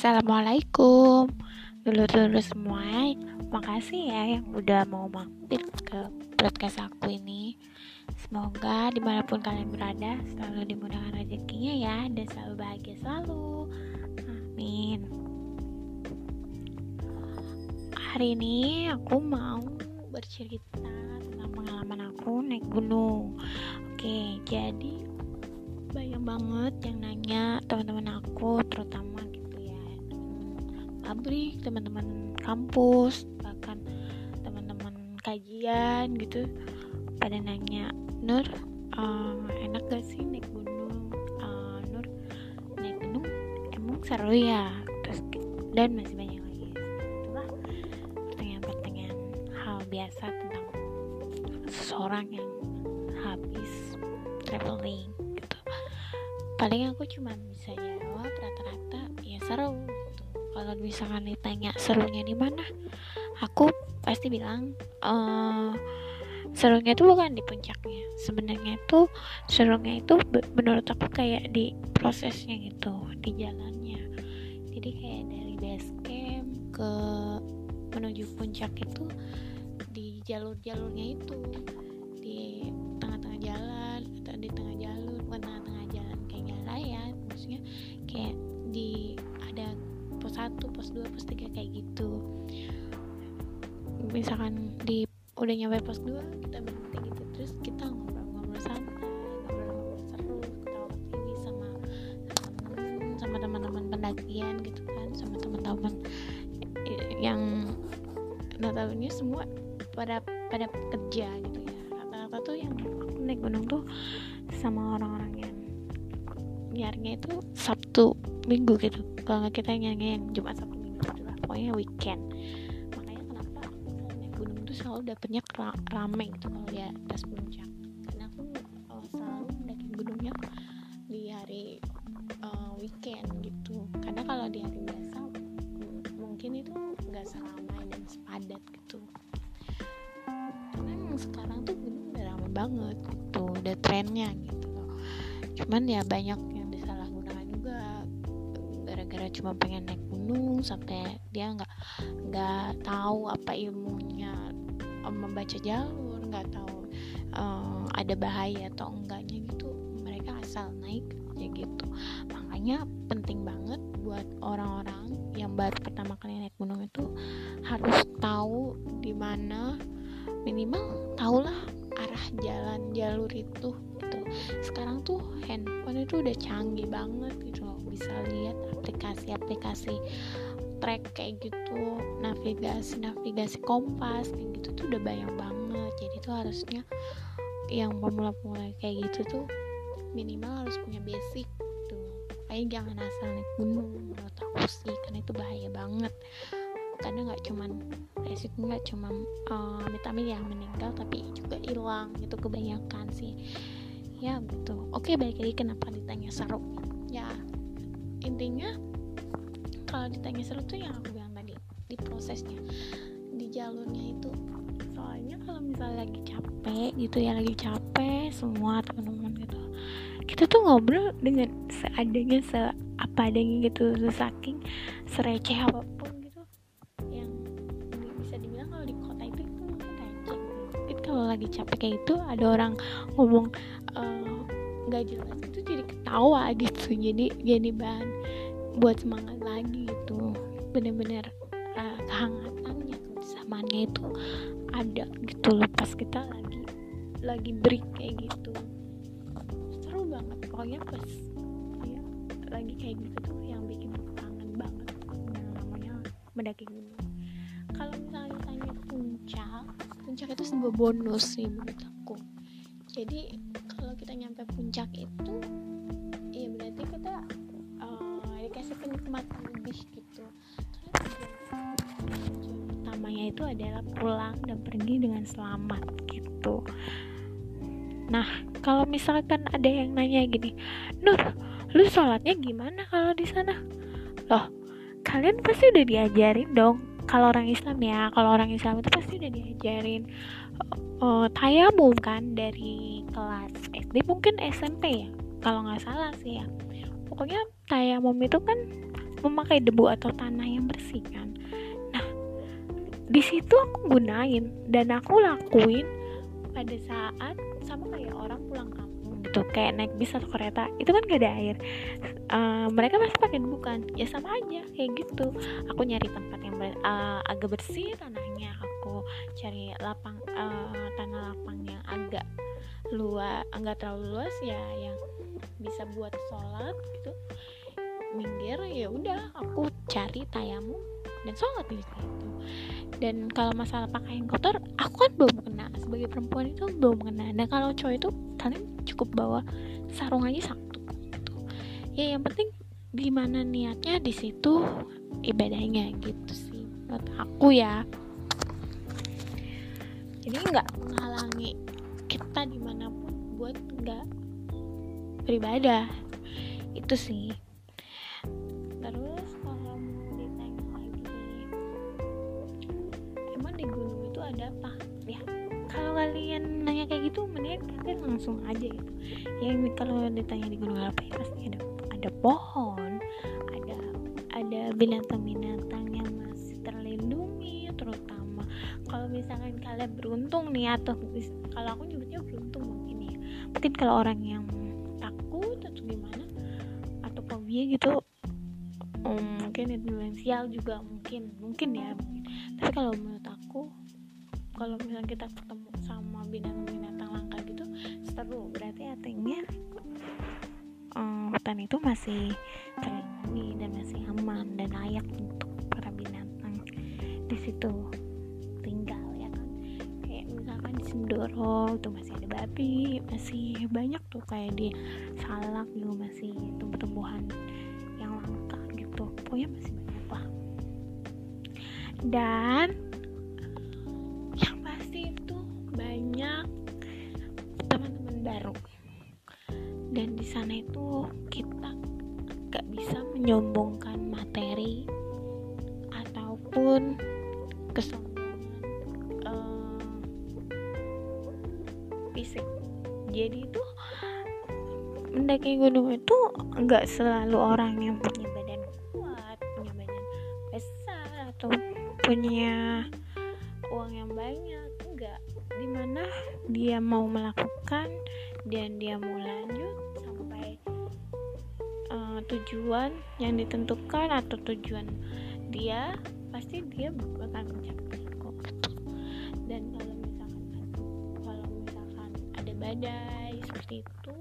Assalamualaikum. Dulu-dulu semua Makasih ya yang udah mau mampir ke podcast aku ini. Semoga di mana pun kalian berada Selalu dimudahkan rezekinya ya Dan selalu bahagia selalu. Amin. Hari ini aku mau bercerita tentang pengalaman aku naik gunung. Oke jadi banyak banget yang nanya teman-teman aku terutama pabrik teman-teman kampus bahkan teman-teman kajian gitu pada nanya Nur uh, enak gak sih naik gunung? Uh, Nur naik gunung emang seru ya? Terus dan masih banyak lagi. Itulah pertanyaan-pertanyaan hal biasa tentang seseorang yang habis traveling paling aku cuma bisa misalkan ditanya serunya di mana? Aku pasti bilang uh, serunya itu bukan di puncaknya. Sebenarnya itu serunya itu menurut aku kayak di prosesnya gitu di jalannya. Jadi kayak dari base camp ke menuju puncak itu di jalur-jalurnya itu. Di tengah-tengah jalan atau di tengah jalur bukan tengah-tengah maksudnya kayak di ada pos 1, pos 2, pos 3 kayak gitu. Misalkan di udah nyampe pos 2 kita berhenti gitu. Terus kita ngobrol-ngobrol santai ngobrol-ngobrol seru ketawa ketiwi sama sama teman-teman pendakian gitu kan sama teman-teman yang Natalnya semua pada pada kerja gitu ya. Rata-rata tuh yang naik gunung tuh sama orang-orang yang nyarinya itu Sabtu Minggu gitu. Kalau nggak kita nyanyi yang Jumat Sabtu Minggu gitu lah pokoknya weekend. Makanya kenapa naik gunung tuh selalu dapetnya rame gitu kalau di atas puncak karena aku uh, selalu mendaki gunungnya di hari uh, weekend gitu. Karena kalau di hari biasa mungkin itu nggak seramai dan sepadat gitu. Karena yang sekarang tuh gunung udah ramai banget gitu udah trennya gitu cuman ya banyak cuma pengen naik gunung sampai dia nggak nggak tahu apa ilmunya um, membaca jalur nggak tahu um, ada bahaya atau enggaknya gitu mereka asal naik aja gitu. Makanya penting banget buat orang-orang yang baru pertama kali naik gunung itu harus tahu di mana minimal tahulah arah jalan jalur itu gitu. Sekarang tuh handphone itu udah canggih banget gitu loh bisa lihat aplikasi-aplikasi track kayak gitu navigasi navigasi kompas kayak gitu tuh udah banyak banget. Jadi tuh harusnya yang pemula-pemula kayak gitu tuh minimal harus punya basic tuh. Kayak jangan asal naik gunung menurut aku sih karena itu bahaya banget. Karena nggak cuman resiko nggak cuma uh, amit yang meninggal tapi juga hilang gitu kebanyakan sih. Ya gitu. Oke balik lagi kenapa ditanya seru. Ya intinya kalau ditanya seru tuh yang aku bilang tadi di prosesnya di jalurnya itu. Soalnya kalau misalnya lagi capek gitu ya lagi capek semua teman-teman gitu kita tuh ngobrol dengan seadanya se apa adanya gitu saking sereceh apa pun gitu. Yang bisa dibilang kalau di kota itu itu receh gitu. kalau lagi capek kayak itu ada orang ngomong eh, nggak uh, jelas itu jadi ketawa gitu. Jadi jadi bahan buat semangat lagi gitu. Bener-bener uh, kehangatannya kebersamaannya itu ada gitu loh pas kita lagi lagi break kayak gitu. Seru banget pokoknya pas ya lagi kayak gitu tuh yang bikin kangen banget. Namanya mendaki gunung. Kalau misalnya tanya puncak puncak itu sebuah bonus sih menurut aku. Jadi kalau kita nyampe puncak itu lebih gitu. Tujuan utamanya itu adalah pulang dan pergi dengan selamat gitu. Nah kalau misalkan ada yang nanya gini Nur lu sholatnya gimana kalau di sana? Loh kalian pasti udah diajarin dong. Kalau orang Islam ya kalau orang Islam itu pasti udah diajarin uh, tayamum kan dari kelas SD mungkin SMP ya kalau nggak salah sih ya. Pokoknya tayamum itu kan memakai debu atau tanah yang bersih kan? Nah di situ aku gunain dan aku lakuin pada saat sama kayak orang pulang kampung gitu kayak naik bis atau kereta itu kan gak ada air. Uh, mereka pasti pakai debu kan? Ya sama aja kayak gitu. Aku nyari tempat yang ber, uh, agak bersih tanahnya aku cari lapang uh, tanah lapang yang agak luas enggak terlalu luas ya yang bisa buat sholat gitu minggir ya udah aku cari tayamu dan sholat di situ. Dan kalau masalah pakaian kotor aku kan belum kena. Sebagai perempuan itu belum kena. Dan kalau cowok itu kalian cukup bawa sarung aja satu gitu. Ya yang penting gimana niatnya di situ ibadahnya gitu sih menurut aku ya. Jadi nggak menghalangi kita di mana pun buat nggak beribadah. Itu sih terus kalau mau ditanya lagi emang di gunung itu ada apa? Ya kalau kalian nanya kayak gitu mendingan kalian langsung aja gitu. Ya kalau ditanya di gunung apa ya pasti ada ada pohon ada ada binatang-binatang yang masih terlindungi terutama kalau misalkan kalian beruntung nih atau kalau aku nyebutnya beruntung mungkin ya. Mungkin kalau orang yang takut atau gimana atau fobia gitu um, mungkin influensial juga mungkin mungkin ya. Tapi kalau menurut aku kalau misalnya kita ketemu sama binatang-binatang langka gitu seru. Berarti artinya um, hutan itu masih terlindungi dan masih aman dan layak untuk para binatang di situ tinggal ya kan? Kayak misalkan di Sindoro tuh masih ada babi masih banyak tuh kayak di Salak juga masih tumbuh-tumbuhan pokoknya masih banyak dan yang pasti itu banyak teman-teman baru. Dan di sana itu kita gak bisa menyombongkan materi ataupun kesombongan uh, fisik. Jadi itu mendaki gunung itu nggak selalu orang yang punya uang yang banyak enggak. Di mana dia mau melakukan dan dia mau lanjut sampai uh, tujuan yang ditentukan atau tujuan dia pasti dia bakal mencapai kok dan kalau misalkan kalau misalkan ada badai seperti itu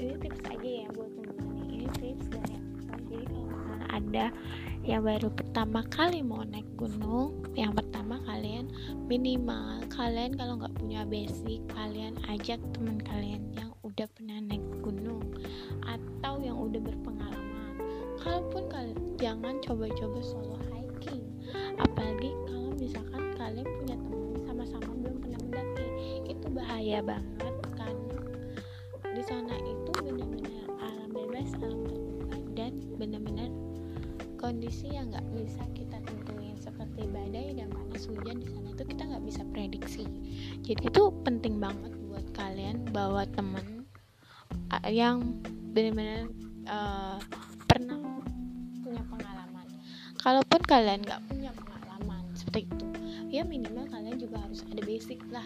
ini tips aja ya buat teman-teman ini tips dari aku. Jadi kalau misalkan ada yang baru pertama kali mau naik gunung yang pertama kalian minimal kalian kalau nggak punya basic kalian ajak teman kalian yang udah pernah naik gunung atau yang udah berpengalaman. Kalaupun kalian jangan coba-coba solo hiking. Apalagi kalau misalkan kalian punya teman sama-sama belum pernah mendaki itu bahaya banget kondisi yang nggak bisa kita tentuin seperti badai dan panas hujan di sana itu kita nggak bisa prediksi. Jadi itu penting banget buat kalian bawa temen yang benar-benar uh, pernah punya pengalaman. Kalaupun kalian nggak punya pengalaman seperti itu ya minimal kalian juga harus ada basic lah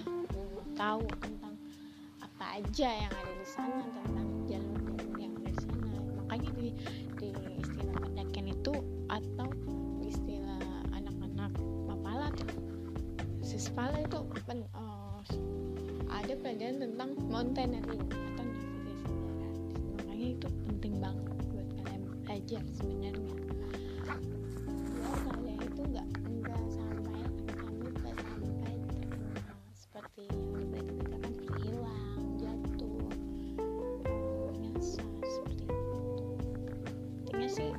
tahu tentang apa aja yang ada di sana tentang jalur-jalur yang ada di sana. Makanya di, atau istilah anak-anak mapala tuh. Sispala itu pen, uh, ada pelajaran tentang mountaineering atau navigasi darat makanya itu penting banget buat kalian belajar sebenarnya. Ya kalian itu nggak nggak sampai kami nggak sampai terkena seperti yang diberitakan seperti hilang jatuh menyasar seperti itu. Intinya sih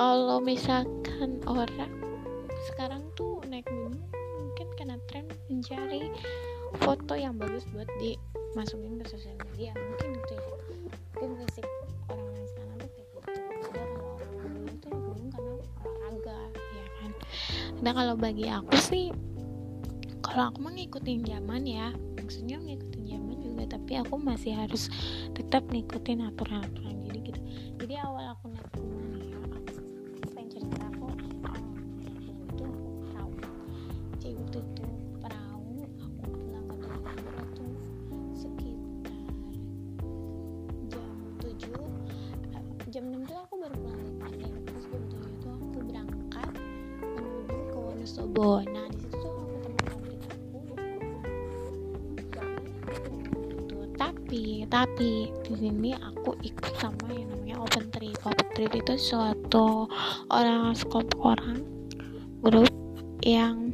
kalau misalkan orang sekarang tuh naik gunung mungkin karena tren mencari foto yang bagus buat dimasukin ke sosial media. Mungkin gitu ya. Mungkin fisik orang yang sekarang tuh kayak gitu. Orang gunung tuh gunung karena olahraga ya kan? Nah kalau bagi aku sih kalau aku mah ngikutin zaman ya. Maksudnya ngikutin zaman juga tapi aku masih harus tetap ngikutin aturan-aturan jadi gitu jadi awal tapi di sini aku ikut sama yang namanya open trip open trip itu suatu orang sekelompok orang grup yang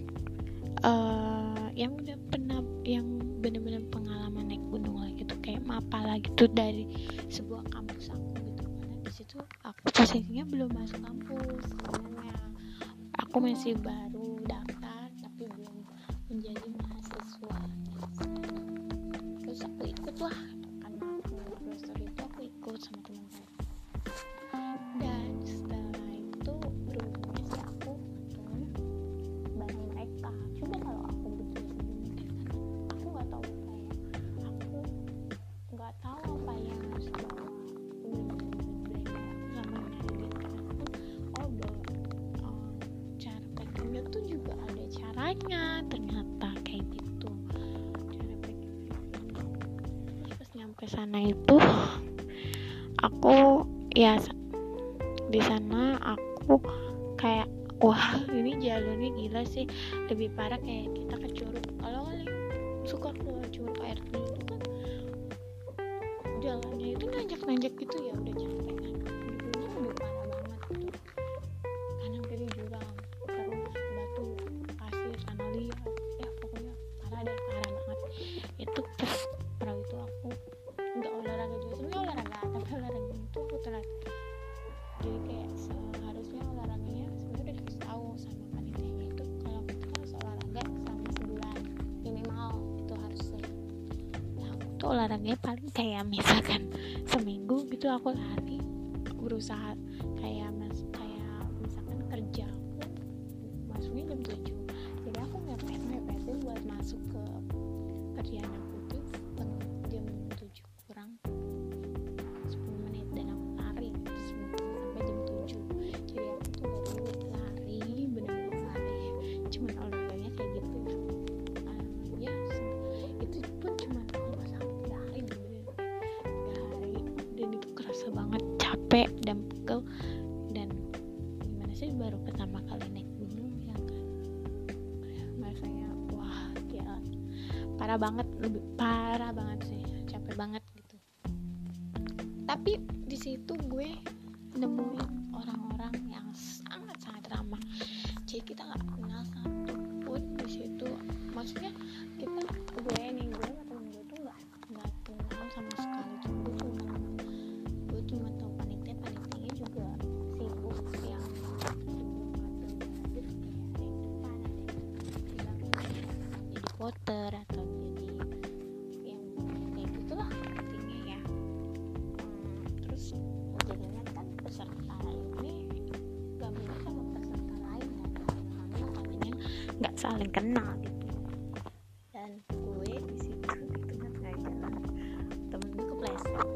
uh, yang udah pernah yang bener-bener pengalaman naik gunung lah gitu. Kayak apa mapala gitu dari sebuah kampus aku gitu. Karena di situ aku posisinya belum masuk kampus sebenarnya. Aku masih baru sana itu aku ya di sana aku kayak wah ini jalurnya gila sih. Lebih parah kayak kita ke curug. Kalau kali suka keluar curug air itu kan jalannya itu nanjak-nanjak gitu ya udah capek. berusaha kayak mas kayak misalkan kerja. Aku masuknya jam tujuh. Jadi aku nggak pengen buat masuk ke kerjaan aku. parah banget lebih parah banget sih capek banget gitu. Tapi di situ gue nemuin orang-orang yang sangat sangat ramah. Jadi kita nggak kenal satu pun di situ. Maksudnya nggak saling kenal gitu. Dan gue di situ itu kan nggak jalan temen gue kepleset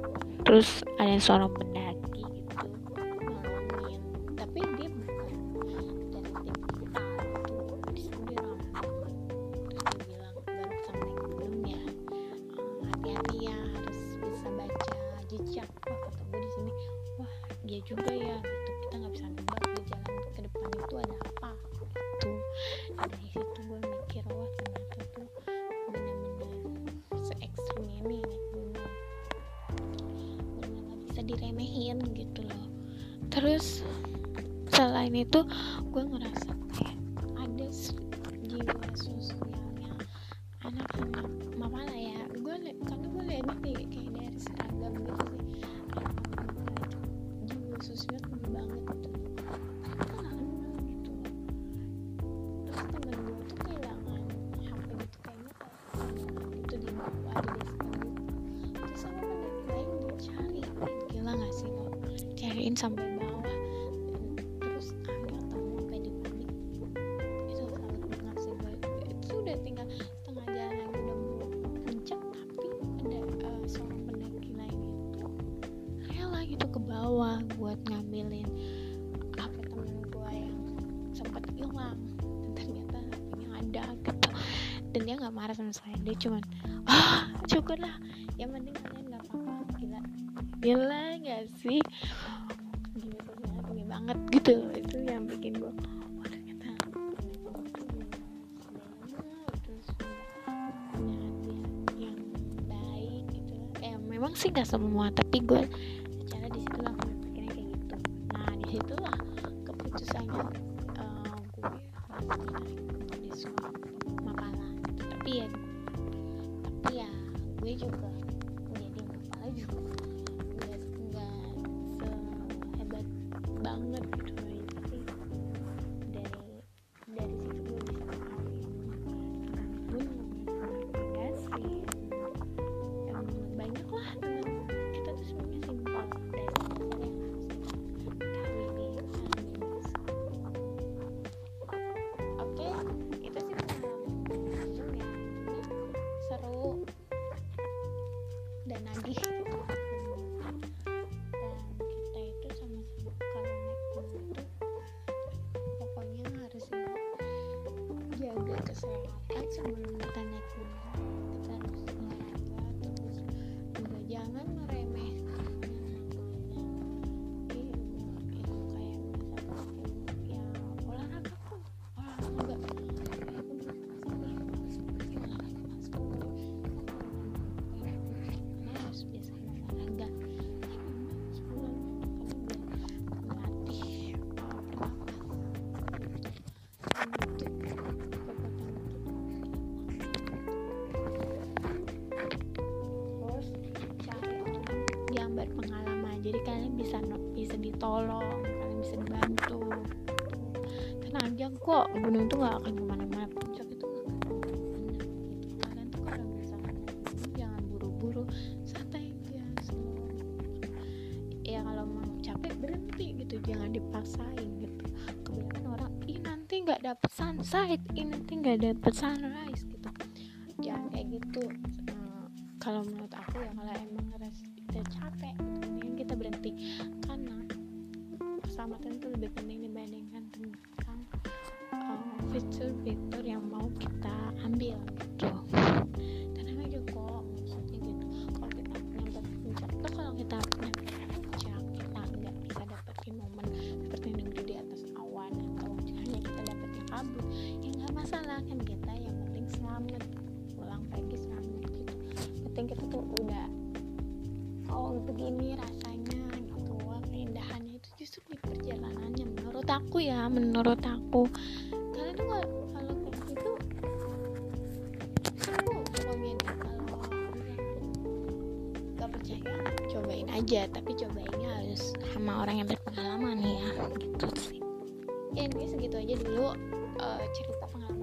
terus ada yang suara diremehin gitu loh. Terus selain itu gue ngerasa sampai bawah. Terus ambil tamu sampai di publik itu sangat beraksi baik itu udah tinggal setengah jalan yang udah mau puncak tapi ada uh, seorang pendaki lain itu rela gitu ke bawah buat ngambilin apa temen gue yang sempat hilang. Dan ternyata hpnya ada gitu. Dan dia nggak marah sama saya dia cuman oh, oh, lah. Yang penting kalian nggak apa-apa. Gila. Gila nggak sih? Banget gitu itu yang bikin gue memang sih gak semua tapi gue bisa ditolong kalian bisa dibantu. Tenang aja kok gunung itu gak akan ke mana-mana. Puncak itu gak akan ke mana-mana. Gitu kalian tuh kalau misalkan jangan buru-buru. Santai aja slow ya kalau mau capek berhenti gitu. Jangan dipaksain gitu. Kebanyakan orang ih nanti nggak dapet sunset ih nanti nggak dapet sunrise fitur-fitur yang mau kita ambil gitu. Tenang aja kok maksudnya gitu. Kalau kita nyampe puncak tuh kalau kita nyampe puncak kita nggak bisa dapetin momen seperti negeri di atas awan atau hanya kita dapetin kabut. Ya nggak masalah kan kita yang penting selamat. Pulang pagi selamat gitu. Penting kita tuh udah oh begini rasanya gitu. Keindahannya itu justru di perjalanannya. Menurut aku ya menurut aku cobain aja tapi cobainnya harus sama orang yang berpengalaman ya gitu sih. Ya ini segitu aja dulu uh, cerita pengalaman